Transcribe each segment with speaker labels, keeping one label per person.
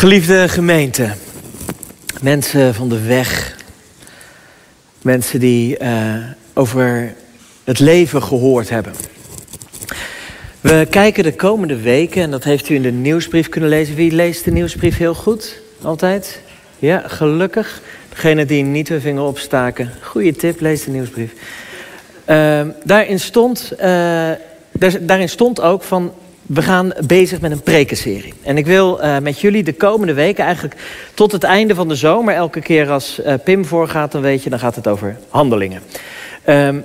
Speaker 1: Geliefde gemeente, mensen van de weg, mensen die uh, over het leven gehoord hebben. We kijken de komende weken, en dat heeft u in de nieuwsbrief kunnen lezen. Wie leest de nieuwsbrief heel goed? Altijd? Ja, gelukkig. Degene die niet hun vinger opstaken. Goeie tip, lees de nieuwsbrief. Uh, daarin, stond, uh, daarin stond ook van we gaan bezig met een prekenserie. En ik wil uh, met jullie de komende weken, eigenlijk tot het einde van de zomer... elke keer als uh, Pim voorgaat, dan weet je, dan gaat het over handelingen. Um,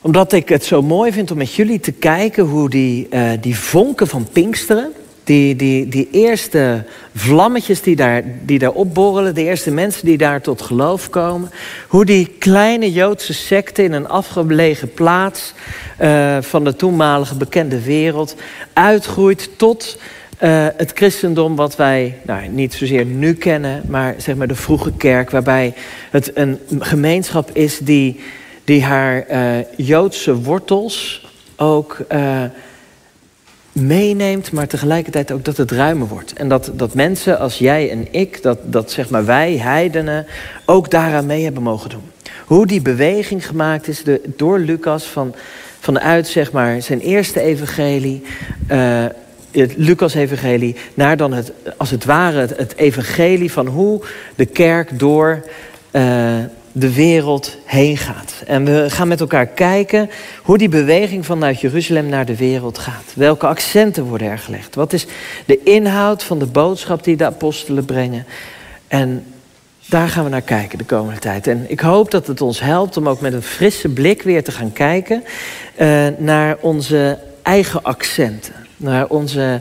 Speaker 1: omdat ik het zo mooi vind om met jullie te kijken... hoe die, uh, die vonken van Pinksteren... Die, die, die eerste vlammetjes die daar, die daar opborrelen... de eerste mensen die daar tot geloof komen... hoe die kleine Joodse secte in een afgelegen plaats... Uh, van de toenmalige bekende wereld uitgroeit tot uh, het christendom wat wij nou, niet zozeer nu kennen... maar zeg maar de vroege kerk, waarbij het een gemeenschap is... die, die haar uh, Joodse wortels ook meeneemt, maar tegelijkertijd ook dat het ruimer wordt. En dat, dat mensen als jij en ik, dat, dat zeg maar wij, heidenen, ook daaraan mee hebben mogen doen. Hoe die beweging gemaakt is de, door Lucas van, vanuit zeg maar, zijn eerste evangelie, uh, het Lucas-evangelie, naar dan het, als het ware het, evangelie van hoe de kerk door uh, de wereld heen gaat. En we gaan met elkaar kijken hoe die beweging vanuit Jeruzalem naar de wereld gaat. Welke accenten worden er gelegd? Wat is de inhoud van de boodschap die de apostelen brengen? En daar gaan we naar kijken de komende tijd. En ik hoop dat het ons helpt om ook met een frisse blik weer te gaan kijken uh, naar onze eigen accenten. Naar onze,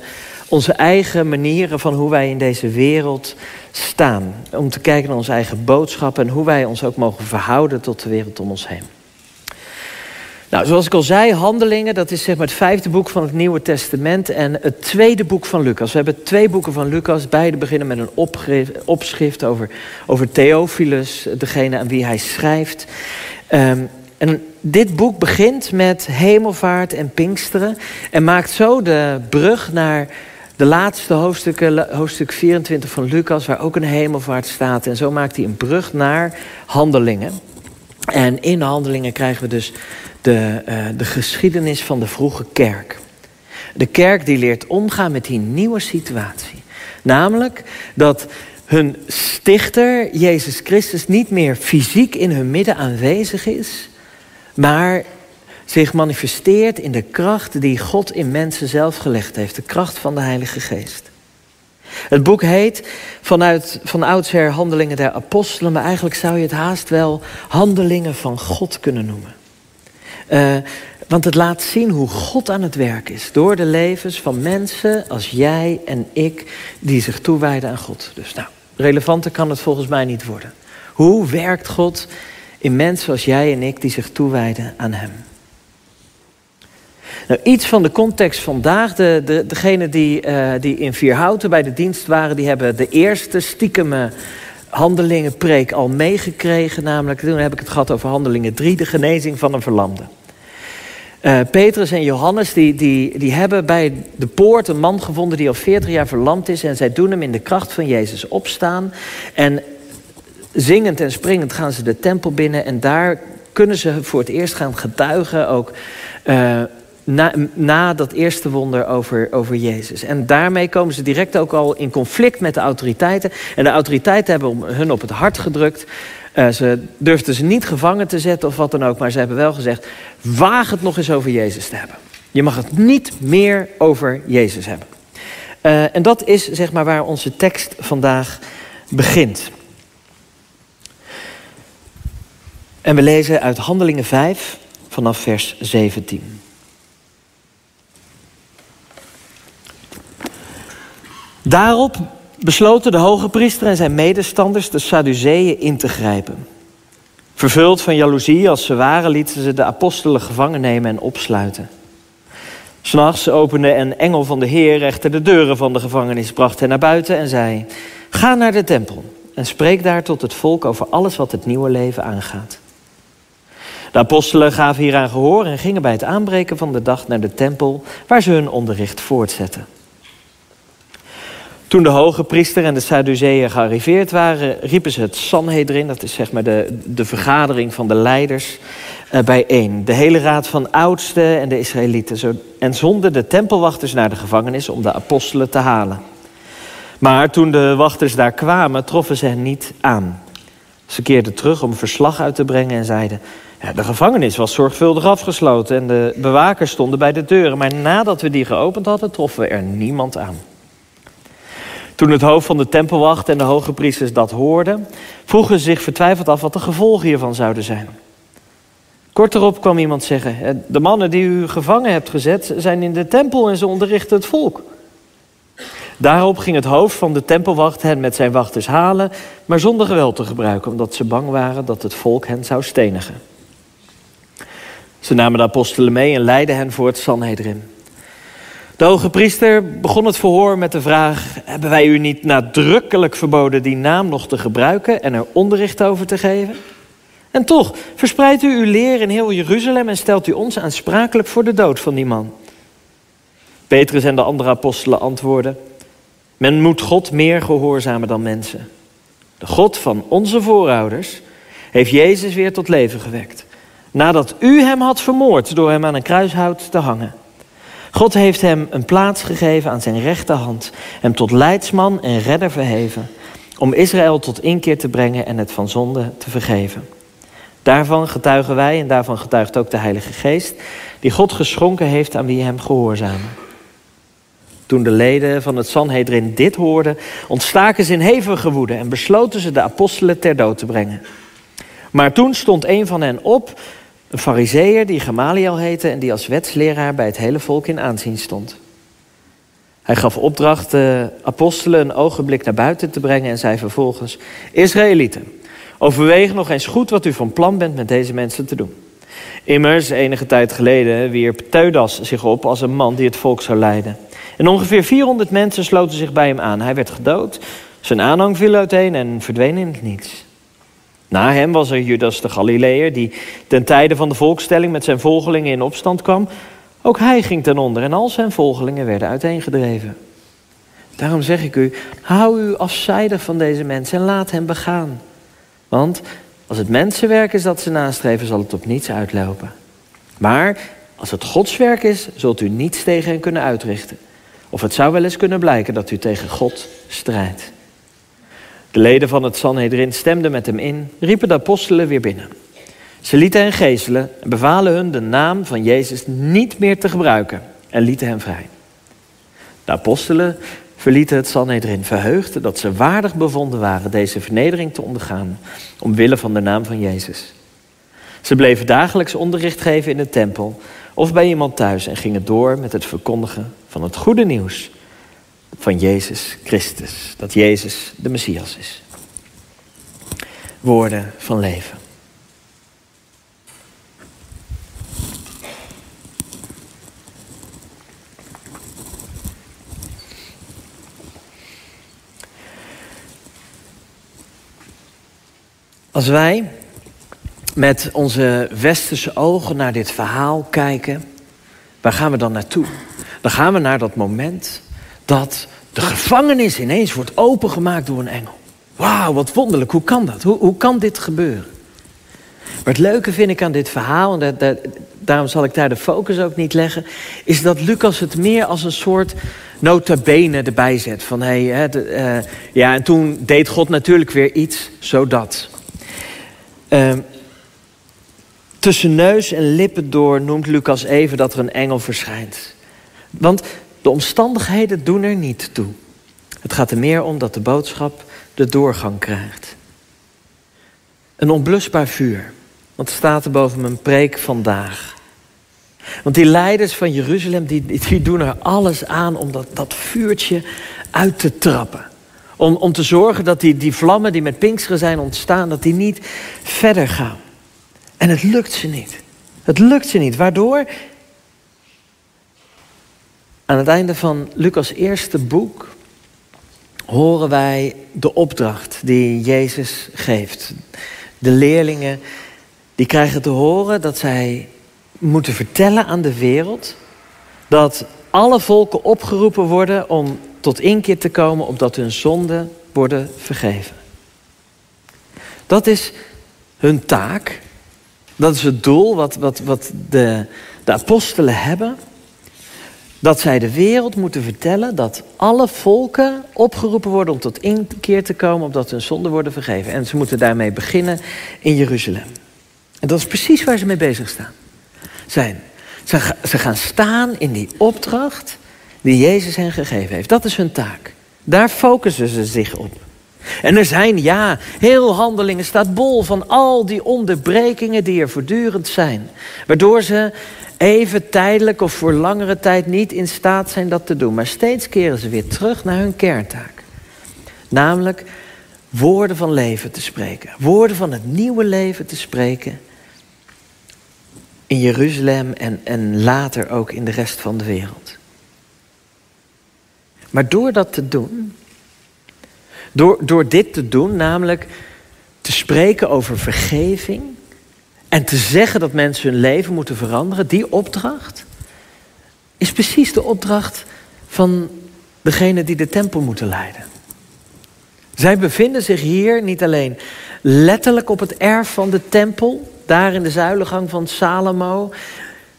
Speaker 1: onze eigen manieren van hoe wij in deze wereld staan. Om te kijken naar onze eigen boodschap en hoe wij ons ook mogen verhouden tot de wereld om ons heen. Nou, zoals ik al zei, Handelingen, dat is zeg maar het vijfde boek van het Nieuwe Testament en het tweede boek van Lucas. We hebben twee boeken van Lucas, beide beginnen met een opschrift over, over Theophilus, degene aan wie hij schrijft. Um, en dit boek begint met hemelvaart en pinksteren en maakt zo de brug naar de laatste hoofdstukken, hoofdstuk 24 van Lucas, waar ook een hemelvaart staat. En zo maakt hij een brug naar handelingen. En in handelingen krijgen we dus de, uh, de geschiedenis van de vroege kerk. De kerk die leert omgaan met die nieuwe situatie. Namelijk dat hun stichter, Jezus Christus, niet meer fysiek in hun midden aanwezig is, maar zich manifesteert in de kracht die God in mensen zelf gelegd heeft. De kracht van de Heilige Geest. Het boek heet vanuit van oudsher Handelingen der Apostelen, maar eigenlijk zou je het haast wel Handelingen van God kunnen noemen. Uh, want het laat zien hoe God aan het werk is door de levens van mensen als jij en ik die zich toewijden aan God. Dus nou, relevanter kan het volgens mij niet worden. Hoe werkt God in mensen als jij en ik die zich toewijden aan Hem? Nou, iets van de context vandaag. De, de, degene die, uh, die in Vierhouten bij de dienst waren... die hebben de eerste stiekeme handelingenpreek al meegekregen. Namelijk, toen heb ik het gehad over handelingen 3... de genezing van een verlamde. Uh, Petrus en Johannes die, die, die hebben bij de poort een man gevonden... die al 40 jaar verlamd is. En zij doen hem in de kracht van Jezus opstaan. En zingend en springend gaan ze de tempel binnen... en daar kunnen ze voor het eerst gaan getuigen... ook uh, na, na dat eerste wonder over, over Jezus. En daarmee komen ze direct ook al in conflict met de autoriteiten. En de autoriteiten hebben hun op het hart gedrukt. Uh, ze durfden ze niet gevangen te zetten of wat dan ook. Maar ze hebben wel gezegd, waag het nog eens over Jezus te hebben. Je mag het niet meer over Jezus hebben. Uh, en dat is zeg maar waar onze tekst vandaag begint. En we lezen uit Handelingen 5 vanaf vers 17. Daarop besloten de hoge priester en zijn medestanders de Sadduceeën in te grijpen. Vervuld van jaloezie als ze waren, lieten ze de apostelen gevangen nemen en opsluiten. S'nachts opende een engel van de Heer echter de deuren van de gevangenis, bracht hen naar buiten en zei: Ga naar de tempel en spreek daar tot het volk over alles wat het nieuwe leven aangaat. De apostelen gaven hieraan gehoor en gingen bij het aanbreken van de dag naar de tempel, waar ze hun onderricht voortzetten. Toen de hoge priester en de Sadduceeën gearriveerd waren, riepen ze het Sanhedrin, dat is zeg maar de, de vergadering van de leiders, uh, bijeen. De hele raad van oudsten en de Israëlieten. En zonden de tempelwachters naar de gevangenis om de apostelen te halen. Maar toen de wachters daar kwamen, troffen ze hen niet aan. Ze keerden terug om verslag uit te brengen en zeiden... Ja, de gevangenis was zorgvuldig afgesloten en de bewakers stonden bij de deuren. Maar nadat we die geopend hadden, troffen we er niemand aan. Toen het hoofd van de tempelwacht en de hoge priesters dat hoorden... vroegen ze zich vertwijfeld af wat de gevolgen hiervan zouden zijn. Kort erop kwam iemand zeggen... de mannen die u gevangen hebt gezet zijn in de tempel en ze onderrichten het volk... Daarop ging het hoofd van de tempelwacht hen met zijn wachters halen, maar zonder geweld te gebruiken, omdat ze bang waren dat het volk hen zou stenigen. Ze namen de apostelen mee en leidden hen voor het Sanhedrin. De hoge priester begon het verhoor met de vraag: Hebben wij u niet nadrukkelijk verboden die naam nog te gebruiken en er onderricht over te geven? En toch verspreidt u uw leer in heel Jeruzalem en stelt u ons aansprakelijk voor de dood van die man. Petrus en de andere apostelen antwoorden: men moet God meer gehoorzamen dan mensen. De God van onze voorouders heeft Jezus weer tot leven gewekt. Nadat u hem had vermoord door hem aan een kruishout te hangen. God heeft hem een plaats gegeven aan zijn rechterhand, hem tot leidsman en redder verheven, om Israël tot inkeer te brengen en het van zonde te vergeven. Daarvan getuigen wij en daarvan getuigt ook de Heilige Geest, die God geschonken heeft aan wie hem gehoorzamen. Toen de leden van het Sanhedrin dit hoorden, ontstaken ze in hevige woede en besloten ze de apostelen ter dood te brengen. Maar toen stond een van hen op, een fariseer die Gamaliel heette en die als wetsleraar bij het hele volk in aanzien stond. Hij gaf opdracht de apostelen een ogenblik naar buiten te brengen en zei vervolgens: Israëlieten, overweeg nog eens goed wat u van plan bent met deze mensen te doen. Immers, enige tijd geleden wierp Teudas zich op als een man die het volk zou leiden. En ongeveer 400 mensen sloten zich bij hem aan. Hij werd gedood, zijn aanhang viel uiteen en verdween in het niets. Na hem was er Judas de Galileër, die ten tijde van de volkstelling met zijn volgelingen in opstand kwam. Ook hij ging ten onder en al zijn volgelingen werden uiteengedreven. Daarom zeg ik u, hou u afzijdig van deze mensen en laat hen begaan. Want als het mensenwerk is dat ze nastreven, zal het op niets uitlopen. Maar als het Godswerk is, zult u niets tegen hen kunnen uitrichten. Of het zou wel eens kunnen blijken dat u tegen God strijdt. De leden van het Sanhedrin stemden met hem in, riepen de apostelen weer binnen. Ze lieten hen geeselen en bevalen hun de naam van Jezus niet meer te gebruiken en lieten hem vrij. De apostelen verlieten het Sanhedrin verheugd dat ze waardig bevonden waren deze vernedering te ondergaan omwille van de naam van Jezus. Ze bleven dagelijks onderricht geven in de tempel of bij iemand thuis en gingen door met het verkondigen van het goede nieuws van Jezus Christus. Dat Jezus de Messias is. Woorden van leven. Als wij met onze westerse ogen naar dit verhaal kijken, waar gaan we dan naartoe? Dan gaan we naar dat moment dat de gevangenis ineens wordt opengemaakt door een engel. Wauw, wat wonderlijk. Hoe kan dat? Hoe, hoe kan dit gebeuren? Maar het leuke vind ik aan dit verhaal, en daarom zal ik daar de focus ook niet leggen, is dat Lucas het meer als een soort nota bene erbij zet. Van hey, hè, uh, ja, en toen deed God natuurlijk weer iets, zodat. Uh, tussen neus en lippen door noemt Lucas even dat er een engel verschijnt. Want de omstandigheden doen er niet toe. Het gaat er meer om dat de boodschap de doorgang krijgt. Een onblusbaar vuur. Want staat er boven mijn preek vandaag. Want die leiders van Jeruzalem, die, die doen er alles aan om dat, dat vuurtje uit te trappen. Om, om te zorgen dat die, die vlammen die met Pinksteren zijn ontstaan, dat die niet verder gaan. En het lukt ze niet. Het lukt ze niet. Waardoor aan het einde van Lucas' eerste boek horen wij de opdracht die Jezus geeft. De leerlingen die krijgen te horen dat zij moeten vertellen aan de wereld dat alle volken opgeroepen worden om tot inkeer te komen, opdat hun zonden worden vergeven. Dat is hun taak. Dat is het doel wat, wat, wat de, de apostelen hebben. Dat zij de wereld moeten vertellen dat alle volken opgeroepen worden om tot inkeer te komen, opdat hun zonden worden vergeven. En ze moeten daarmee beginnen in Jeruzalem. En dat is precies waar ze mee bezig staan. Zijn. Ze, ze gaan staan in die opdracht die Jezus hen gegeven heeft. Dat is hun taak. Daar focussen ze zich op. En er zijn, ja, heel handelingen staat bol van al die onderbrekingen die er voortdurend zijn. Waardoor ze even tijdelijk of voor langere tijd niet in staat zijn dat te doen. Maar steeds keren ze weer terug naar hun kerntaak. Namelijk woorden van leven te spreken. Woorden van het nieuwe leven te spreken. In Jeruzalem en, en later ook in de rest van de wereld. Maar door dat te doen, door, door dit te doen, namelijk te spreken over vergeving en te zeggen dat mensen hun leven moeten veranderen, die opdracht is precies de opdracht van degene die de tempel moeten leiden. Zij bevinden zich hier niet alleen letterlijk op het erf van de tempel, daar in de zuilengang van Salomo.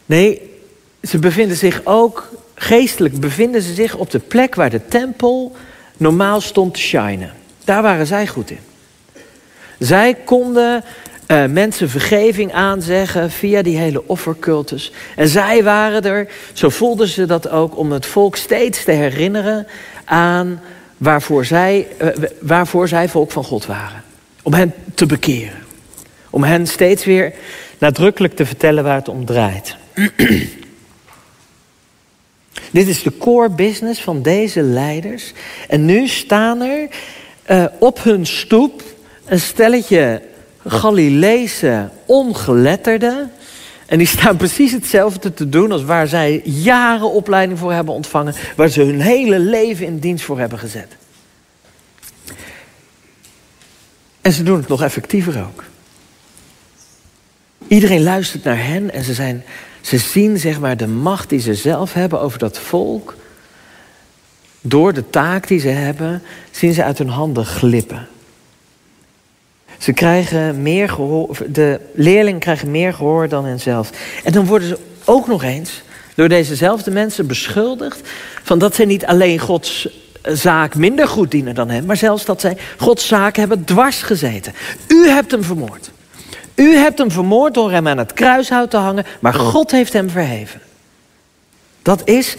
Speaker 1: Nee, ze bevinden zich ook geestelijk bevinden ze zich op de plek waar de tempel normaal stond te. Daar waren zij goed in. Zij konden uh, mensen vergeving aanzeggen via die hele offercultus. En zij waren er, zo voelden ze dat ook, om het volk steeds te herinneren aan waarvoor zij, uh, waarvoor zij volk van God waren. Om hen te bekeren. Om hen steeds weer nadrukkelijk te vertellen waar het om draait. Dit is de core business van deze leiders. En nu staan er uh, op hun stoep een stelletje Galileese ongeletterden. En die staan precies hetzelfde te doen als waar zij jaren opleiding voor hebben ontvangen. Waar ze hun hele leven in dienst voor hebben gezet. En ze doen het nog effectiever ook. Iedereen luistert naar hen en ze zijn ze zien zeg maar de macht die ze zelf hebben over dat volk. Door de taak die ze hebben, zien ze uit hun handen glippen. Ze krijgen meer gehoor, de leerlingen krijgen meer gehoor dan henzelf. En dan worden ze ook nog eens door dezezelfde mensen beschuldigd van dat zij niet alleen Gods zaak minder goed dienen dan hem, maar zelfs dat zij Gods zaak hebben dwars gezeten. U hebt hem vermoord. U hebt hem vermoord door hem aan het kruishout te hangen, maar God heeft hem verheven. Dat is,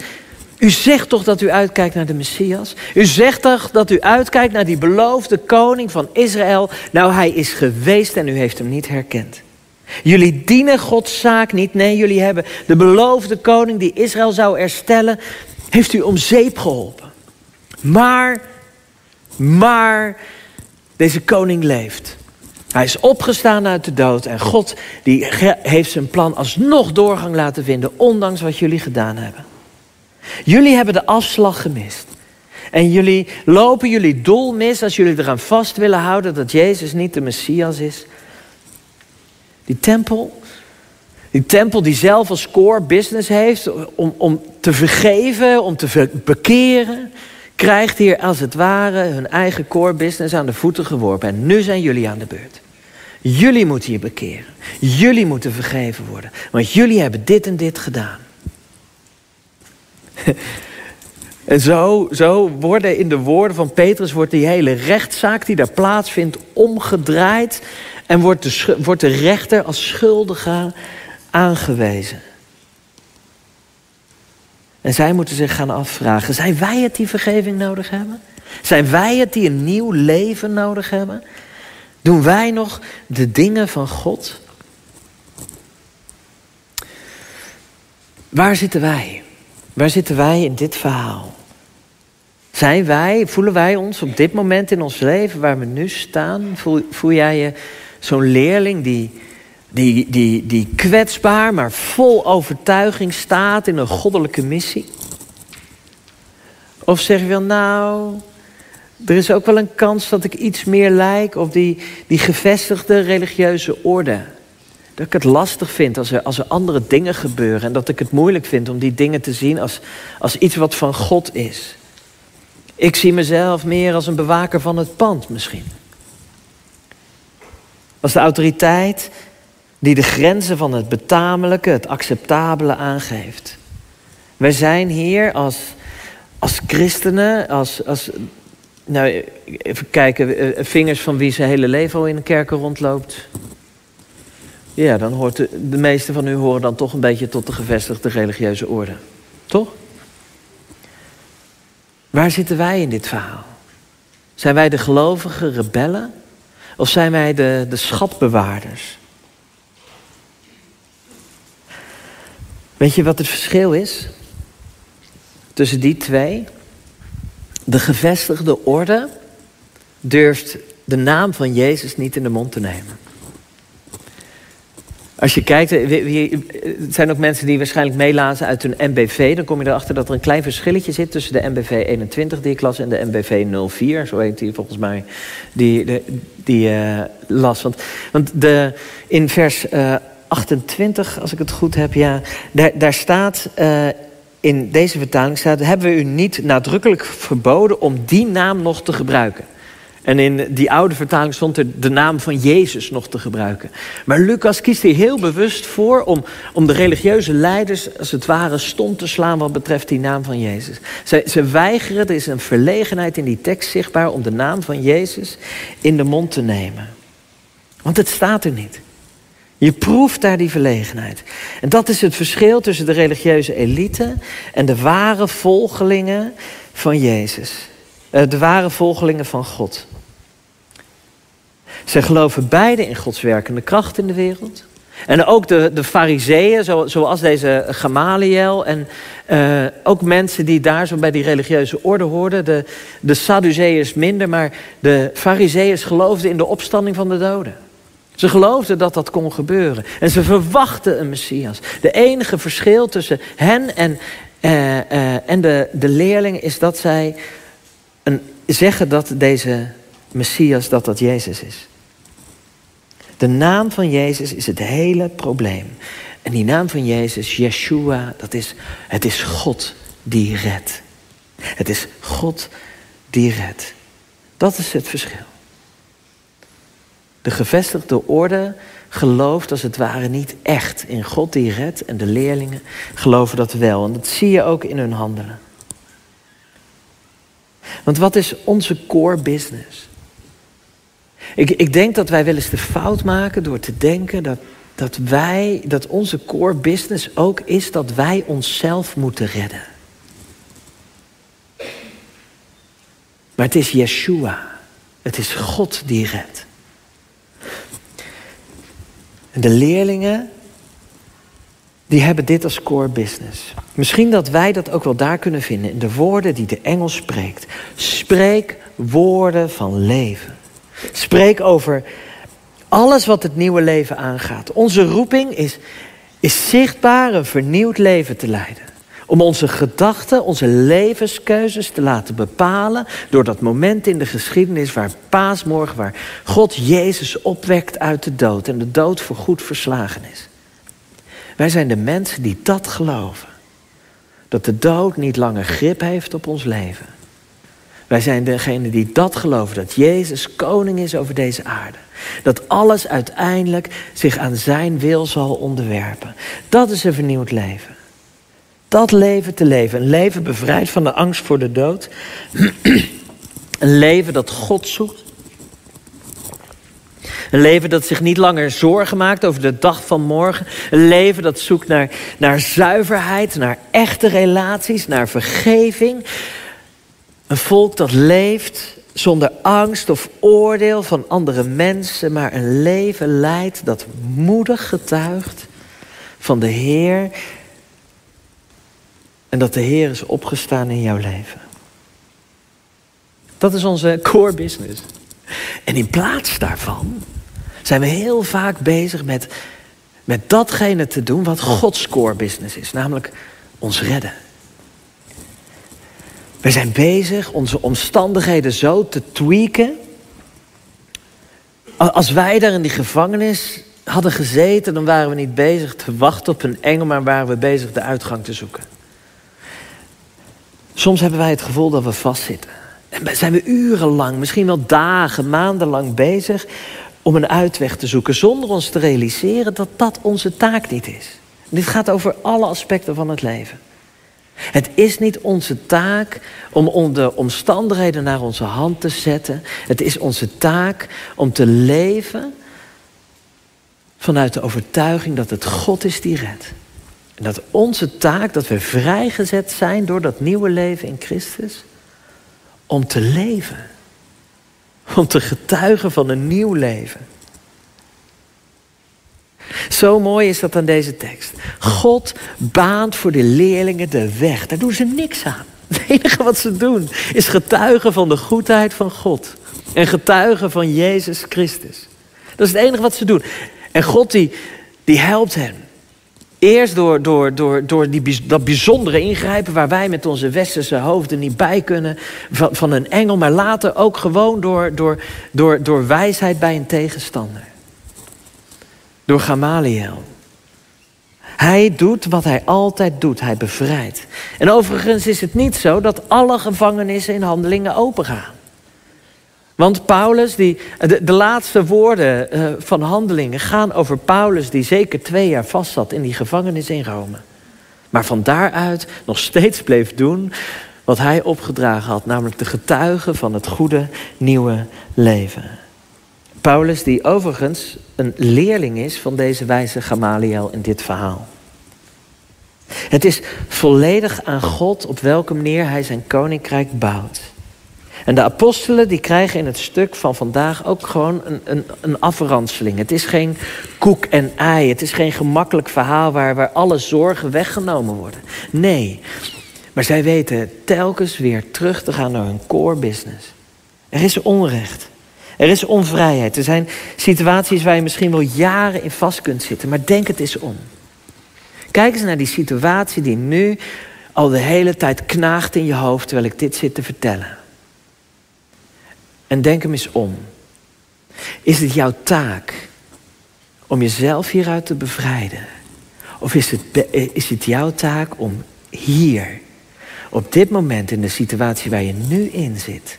Speaker 1: u zegt toch dat u uitkijkt naar de Messias? U zegt toch dat u uitkijkt naar die beloofde koning van Israël? Nou, hij is geweest en u heeft hem niet herkend. Jullie dienen Gods zaak niet. Nee, jullie hebben de beloofde koning die Israël zou erstellen, heeft u om zeep geholpen. Maar, maar, deze koning leeft. Hij is opgestaan uit de dood en God die heeft zijn plan alsnog doorgang laten vinden, ondanks wat jullie gedaan hebben. Jullie hebben de afslag gemist. En jullie lopen jullie doel mis als jullie eraan vast willen houden dat Jezus niet de Messias is. Die tempel, die tempel die zelf als core business heeft om, om te vergeven, om te bekeren, krijgt hier als het ware hun eigen core business aan de voeten geworpen. En nu zijn jullie aan de beurt. Jullie moeten je bekeren. Jullie moeten vergeven worden. Want jullie hebben dit en dit gedaan. En zo, zo worden in de woorden van Petrus wordt die hele rechtszaak die daar plaatsvindt omgedraaid. En wordt de, wordt de rechter als schuldige aangewezen. En zij moeten zich gaan afvragen: zijn wij het die vergeving nodig hebben? Zijn wij het die een nieuw leven nodig hebben? Doen wij nog de dingen van God? Waar zitten wij? Waar zitten wij in dit verhaal? Zijn wij, voelen wij ons op dit moment in ons leven waar we nu staan? Voel, voel jij je zo'n leerling die, die, die, die kwetsbaar, maar vol overtuiging staat in een goddelijke missie? Of zeg je wel, nou, er is ook wel een kans dat ik iets meer lijk op die, die gevestigde religieuze orde. Dat ik het lastig vind als er, als er andere dingen gebeuren. En dat ik het moeilijk vind om die dingen te zien als, als iets wat van God is. Ik zie mezelf meer als een bewaker van het pand misschien. Als de autoriteit die de grenzen van het betamelijke, het acceptabele aangeeft. Wij zijn hier als, als christenen, als, als, nou, even kijken, eh, vingers van wie zijn hele leven al in een kerken rondloopt. Ja, dan hoort de, de meeste van u horen dan toch een beetje tot de gevestigde religieuze orde. Toch? Waar zitten wij in dit verhaal? Zijn wij de gelovige rebellen? Of zijn wij de, de schatbewaarders? Weet je wat het verschil is? Tussen die twee. De gevestigde orde durft de naam van Jezus niet in de mond te nemen. Als je kijkt, eh, het zijn ook mensen die waarschijnlijk meelazen uit hun MBV. Dan kom je erachter dat er een klein verschilletje zit tussen de MBV 21 die ik las en de MBV 04. Zo heet die volgens mij, die, die uh, las. Want, want de, in vers uh, 28, als ik het goed heb, ja, daar, daar staat... in deze vertaling staat, hebben we u niet nadrukkelijk verboden om die naam nog te gebruiken. En in die oude vertaling stond er de naam van Jezus nog te gebruiken. Maar Lucas kiest hier heel bewust voor om, om de religieuze leiders als het ware stom te slaan wat betreft die naam van Jezus. Ze, ze weigeren, er is een verlegenheid in die tekst zichtbaar om de naam van Jezus in de mond te nemen. Want het staat er niet. Je proeft daar die verlegenheid. En dat is het verschil tussen de religieuze elite en de ware volgelingen van Jezus. Eh, de ware volgelingen van God. Ze geloven beide in Gods werkende kracht in de wereld. En ook de, de fariseeën, zoals deze Gamaliel. En uh, ook mensen die daar zo bij die religieuze orde hoorden. De, de minder, maar de fariseeërs geloofden in de opstanding van de doden. Ze geloofden dat dat kon gebeuren. En ze verwachten een Messias. De enige verschil tussen hen en, uh, uh, en de, de leerlingen is dat zij zeggen dat deze Messias, dat dat Jezus is. De naam van Jezus is het hele probleem. En die naam van Jezus, Yeshua, dat is, het is God die redt. Het is God die redt. Dat is het verschil. De gevestigde orde gelooft als het ware niet echt in God die redt. En de leerlingen geloven dat wel. En dat zie je ook in hun handelen. Want wat is onze core business? Ik, ik denk dat wij wel eens de fout maken door te denken dat, dat wij, dat onze core business ook is dat wij onszelf moeten redden. Maar het is Yeshua. Het is God die redt. En de leerlingen, die hebben dit als core business. Misschien dat wij dat ook wel daar kunnen vinden in de woorden die de engel spreekt. Spreek woorden van leven. Spreek over alles wat het nieuwe leven aangaat. Onze roeping is, is zichtbaar een vernieuwd leven te leiden. Om onze gedachten, onze levenskeuzes te laten bepalen door dat moment in de geschiedenis waar paasmorgen, waar God Jezus opwekt uit de dood en de dood voor goed verslagen is. Wij zijn de mensen die dat geloven. Dat de dood niet langer grip heeft op ons leven. Wij zijn degene die dat geloven, dat Jezus koning is over deze aarde. Dat alles uiteindelijk zich aan zijn wil zal onderwerpen. Dat is een vernieuwd leven. Dat leven te leven, een leven bevrijd van de angst voor de dood. Een leven dat God zoekt. Een leven dat zich niet langer zorgen maakt over de dag van morgen. Een leven dat zoekt naar, naar zuiverheid, naar echte relaties, naar vergeving. Een volk dat leeft zonder angst of oordeel van andere mensen, maar een leven leidt dat moedig getuigt van de Heer en dat de Heer is opgestaan in jouw leven. Dat is onze core business. En in plaats daarvan zijn we heel vaak bezig met, met datgene te doen wat Gods core business is, namelijk ons redden. We zijn bezig onze omstandigheden zo te tweaken. Als wij daar in die gevangenis hadden gezeten, dan waren we niet bezig te wachten op een engel, maar waren we bezig de uitgang te zoeken. Soms hebben wij het gevoel dat we vastzitten. En zijn we urenlang, misschien wel dagen, maandenlang bezig om een uitweg te zoeken, zonder ons te realiseren dat dat onze taak niet is. Dit gaat over alle aspecten van het leven. Het is niet onze taak om de omstandigheden naar onze hand te zetten. Het is onze taak om te leven vanuit de overtuiging dat het God is die redt. En dat onze taak, dat we vrijgezet zijn door dat nieuwe leven in Christus, om te leven. Om te getuigen van een nieuw leven. Zo mooi is dat aan deze tekst. God baant voor de leerlingen de weg. Daar doen ze niks aan. Het enige wat ze doen is getuigen van de goedheid van God. En getuigen van Jezus Christus. Dat is het enige wat ze doen. En God die, die helpt hen. Eerst door, door, door, door die, dat bijzondere ingrijpen waar wij met onze westerse hoofden niet bij kunnen van, van een engel, maar later ook gewoon door, door, door, door wijsheid bij een tegenstander. Door Gamaliel. Hij doet wat hij altijd doet, hij bevrijdt. En overigens is het niet zo dat alle gevangenissen in handelingen opengaan. Want Paulus, die, de, laatste woorden uh, van handelingen gaan over Paulus, die zeker twee jaar vast zat in die gevangenis in Rome. Maar van daaruit nog steeds bleef doen wat hij opgedragen had, namelijk de getuigen van het goede nieuwe leven. Paulus, die overigens een leerling is van deze wijze Gamaliel in dit verhaal. Het is volledig aan God op welke manier hij zijn koninkrijk bouwt. En de apostelen die krijgen in het stuk van vandaag ook gewoon een, een, een afranseling. Het is geen koek en ei. Het is geen gemakkelijk verhaal waar, waar alle zorgen weggenomen worden. Nee, maar zij weten telkens weer terug te gaan naar hun core business. Er is onrecht. Er is onvrijheid. Er zijn situaties waar je misschien wel jaren in vast kunt zitten. Maar denk het eens om. Kijk eens naar die situatie die nu al de hele tijd knaagt in je hoofd terwijl ik dit zit te vertellen. En denk hem eens om. Is het jouw taak om jezelf hieruit te bevrijden? Of is het, is het jouw taak om hier, op dit moment in de situatie waar je nu in zit,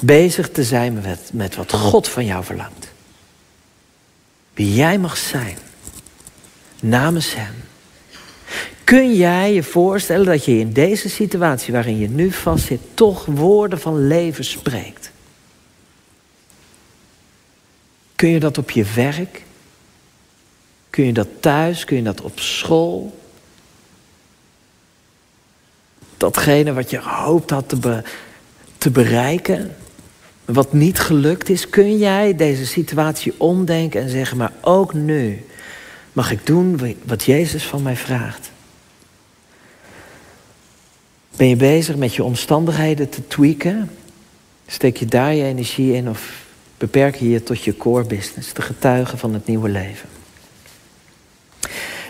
Speaker 1: bezig te zijn met, met wat God van jou verlangt? Wie jij mag zijn, namens Hem. Kun jij je voorstellen dat je in deze situatie waarin je nu vastzit, toch woorden van leven spreekt? Kun je dat op je werk? Kun je dat thuis? Kun je dat op school? Datgene wat je gehoopt had te, te bereiken, wat niet gelukt is, kun jij deze situatie omdenken en zeggen, maar ook nu mag ik doen wat Jezus van mij vraagt. Ben je bezig met je omstandigheden te tweaken? Steek je daar je energie in of beperk je je tot je core business, de getuigen van het nieuwe leven?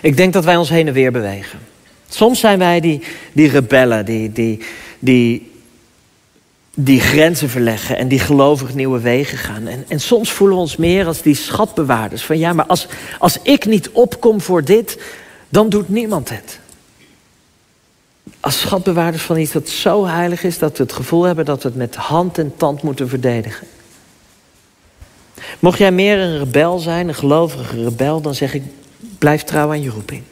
Speaker 1: Ik denk dat wij ons heen en weer bewegen. Soms zijn wij die, die rebellen, die, die, die, die grenzen verleggen en die gelovig nieuwe wegen gaan. En, en soms voelen we ons meer als die schatbewaarders. Van ja, maar als, als ik niet opkom voor dit, dan doet niemand het. Als schatbewaarders van iets dat zo heilig is dat we het gevoel hebben dat we het met hand en tand moeten verdedigen. Mocht jij meer een rebel zijn, een gelovige rebel, dan zeg ik: blijf trouw aan je roeping.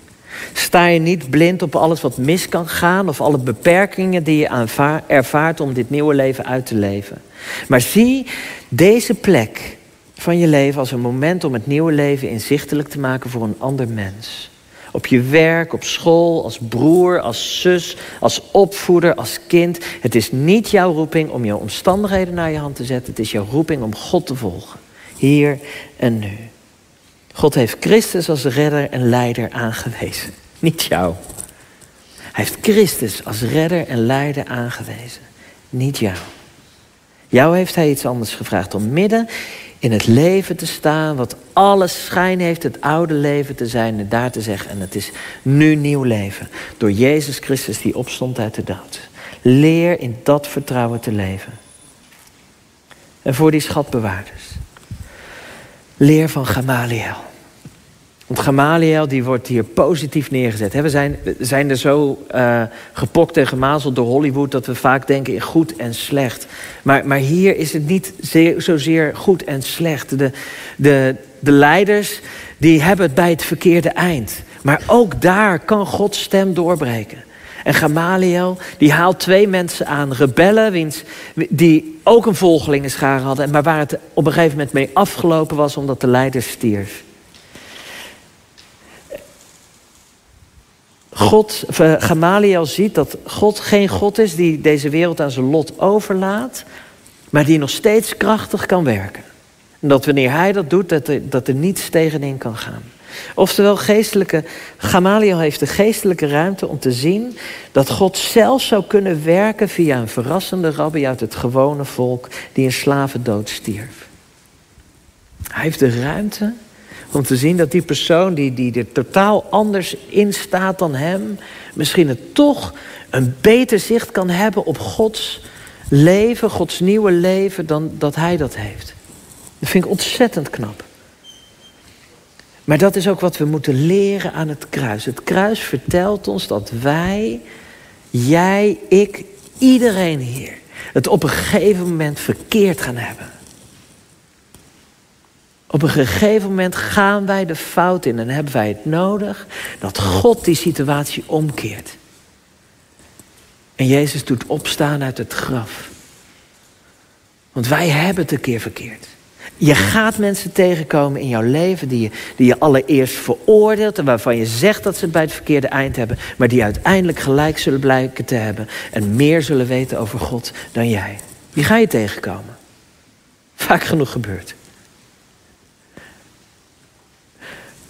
Speaker 1: Sta je niet blind op alles wat mis kan gaan of alle beperkingen die je ervaart om dit nieuwe leven uit te leven. Maar zie deze plek van je leven als een moment om het nieuwe leven inzichtelijk te maken voor een ander mens. Op je werk, op school, als broer, als zus, als opvoeder, als kind. Het is niet jouw roeping om je omstandigheden naar je hand te zetten. Het is jouw roeping om God te volgen. Hier en nu. God heeft Christus als redder en leider aangewezen. Niet jou. Hij heeft Christus als redder en leider aangewezen. Niet jou. Jou heeft hij iets anders gevraagd om midden in het leven te staan, wat alles schijn heeft het oude leven te zijn en daar te zeggen. En het is nu nieuw leven. Door Jezus Christus die opstond uit de dood. Leer in dat vertrouwen te leven. En voor die schatbewaarders. Leer van Gamaliel. Want Gamaliel die wordt hier positief neergezet. We zijn, zijn er zo uh, gepokt en gemazeld door Hollywood dat we vaak denken in goed en slecht. Maar, maar hier is het niet zeer, zozeer goed en slecht. De, de, de leiders die hebben het bij het verkeerde eind. Maar ook daar kan Gods stem doorbreken. En Gamaliel, die haalt twee mensen aan, rebellen, die ook een volgelingenschare hadden, maar waar het op een gegeven moment mee afgelopen was omdat de leider stierf. God, eh, Gamaliel ziet dat God geen God is die deze wereld aan zijn lot overlaat, maar die nog steeds krachtig kan werken. En dat wanneer hij dat doet, dat dat er niets tegenin kan gaan. Oftewel, geestelijke, Gamaliel heeft de geestelijke ruimte om te zien dat God zelf zou kunnen werken via een verrassende rabbi uit het gewone volk die een slavendood stierf. Hij heeft de ruimte om te zien dat die persoon die, die er totaal anders in staat dan hem, misschien het toch een beter zicht kan hebben op Gods leven, Gods nieuwe leven, dan dat hij dat heeft. Dat vind ik ontzettend knap. Maar dat is ook wat we moeten leren aan het kruis. Het kruis vertelt ons dat wij, jij, ik, iedereen hier, het op een gegeven moment verkeerd gaan hebben. Op een gegeven moment gaan wij de fout in en hebben wij het nodig dat God die situatie omkeert. En Jezus doet opstaan uit het graf. Want wij hebben het een keer verkeerd. Je gaat mensen tegenkomen in jouw leven die je, die je allereerst veroordeelt en waarvan je zegt dat ze het bij het verkeerde eind hebben, maar die uiteindelijk gelijk zullen blijken te hebben en meer zullen weten over God dan jij. Die ga je tegenkomen. Vaak genoeg gebeurt.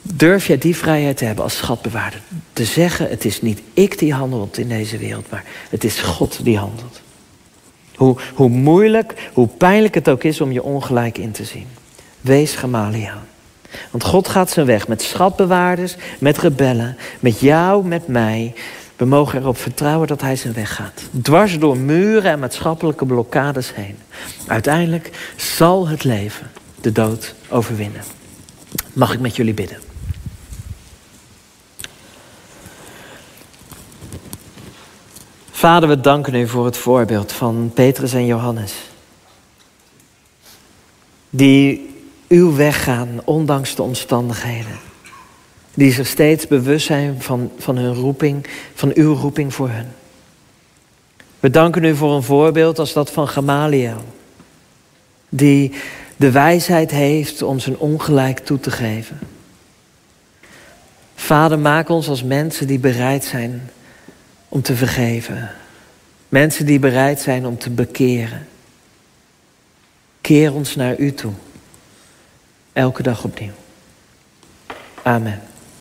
Speaker 1: Durf jij die vrijheid te hebben als schatbewaarder? Te zeggen, het is niet ik die handelt in deze wereld, maar het is God die handelt. Hoe, hoe moeilijk, hoe pijnlijk het ook is om je ongelijk in te zien. Wees Gamaliel. Want God gaat zijn weg met schatbewaarders, met rebellen, met jou, met mij. We mogen erop vertrouwen dat hij zijn weg gaat. Dwars door muren en maatschappelijke blokkades heen. Uiteindelijk zal het leven de dood overwinnen. Mag ik met jullie bidden? Vader, we danken u voor het voorbeeld van Petrus en Johannes. Die uw weg gaan, ondanks de omstandigheden. Die zich steeds bewust zijn van, van hun roeping, van uw roeping voor hen. We danken u voor een voorbeeld als dat van Gamaliel. Die de wijsheid heeft om zijn ongelijk toe te geven. Vader, maak ons als mensen die bereid zijn om te vergeven. Mensen die bereid zijn om te bekeren. Keer ons naar u toe. Elke dag opnieuw. Amen.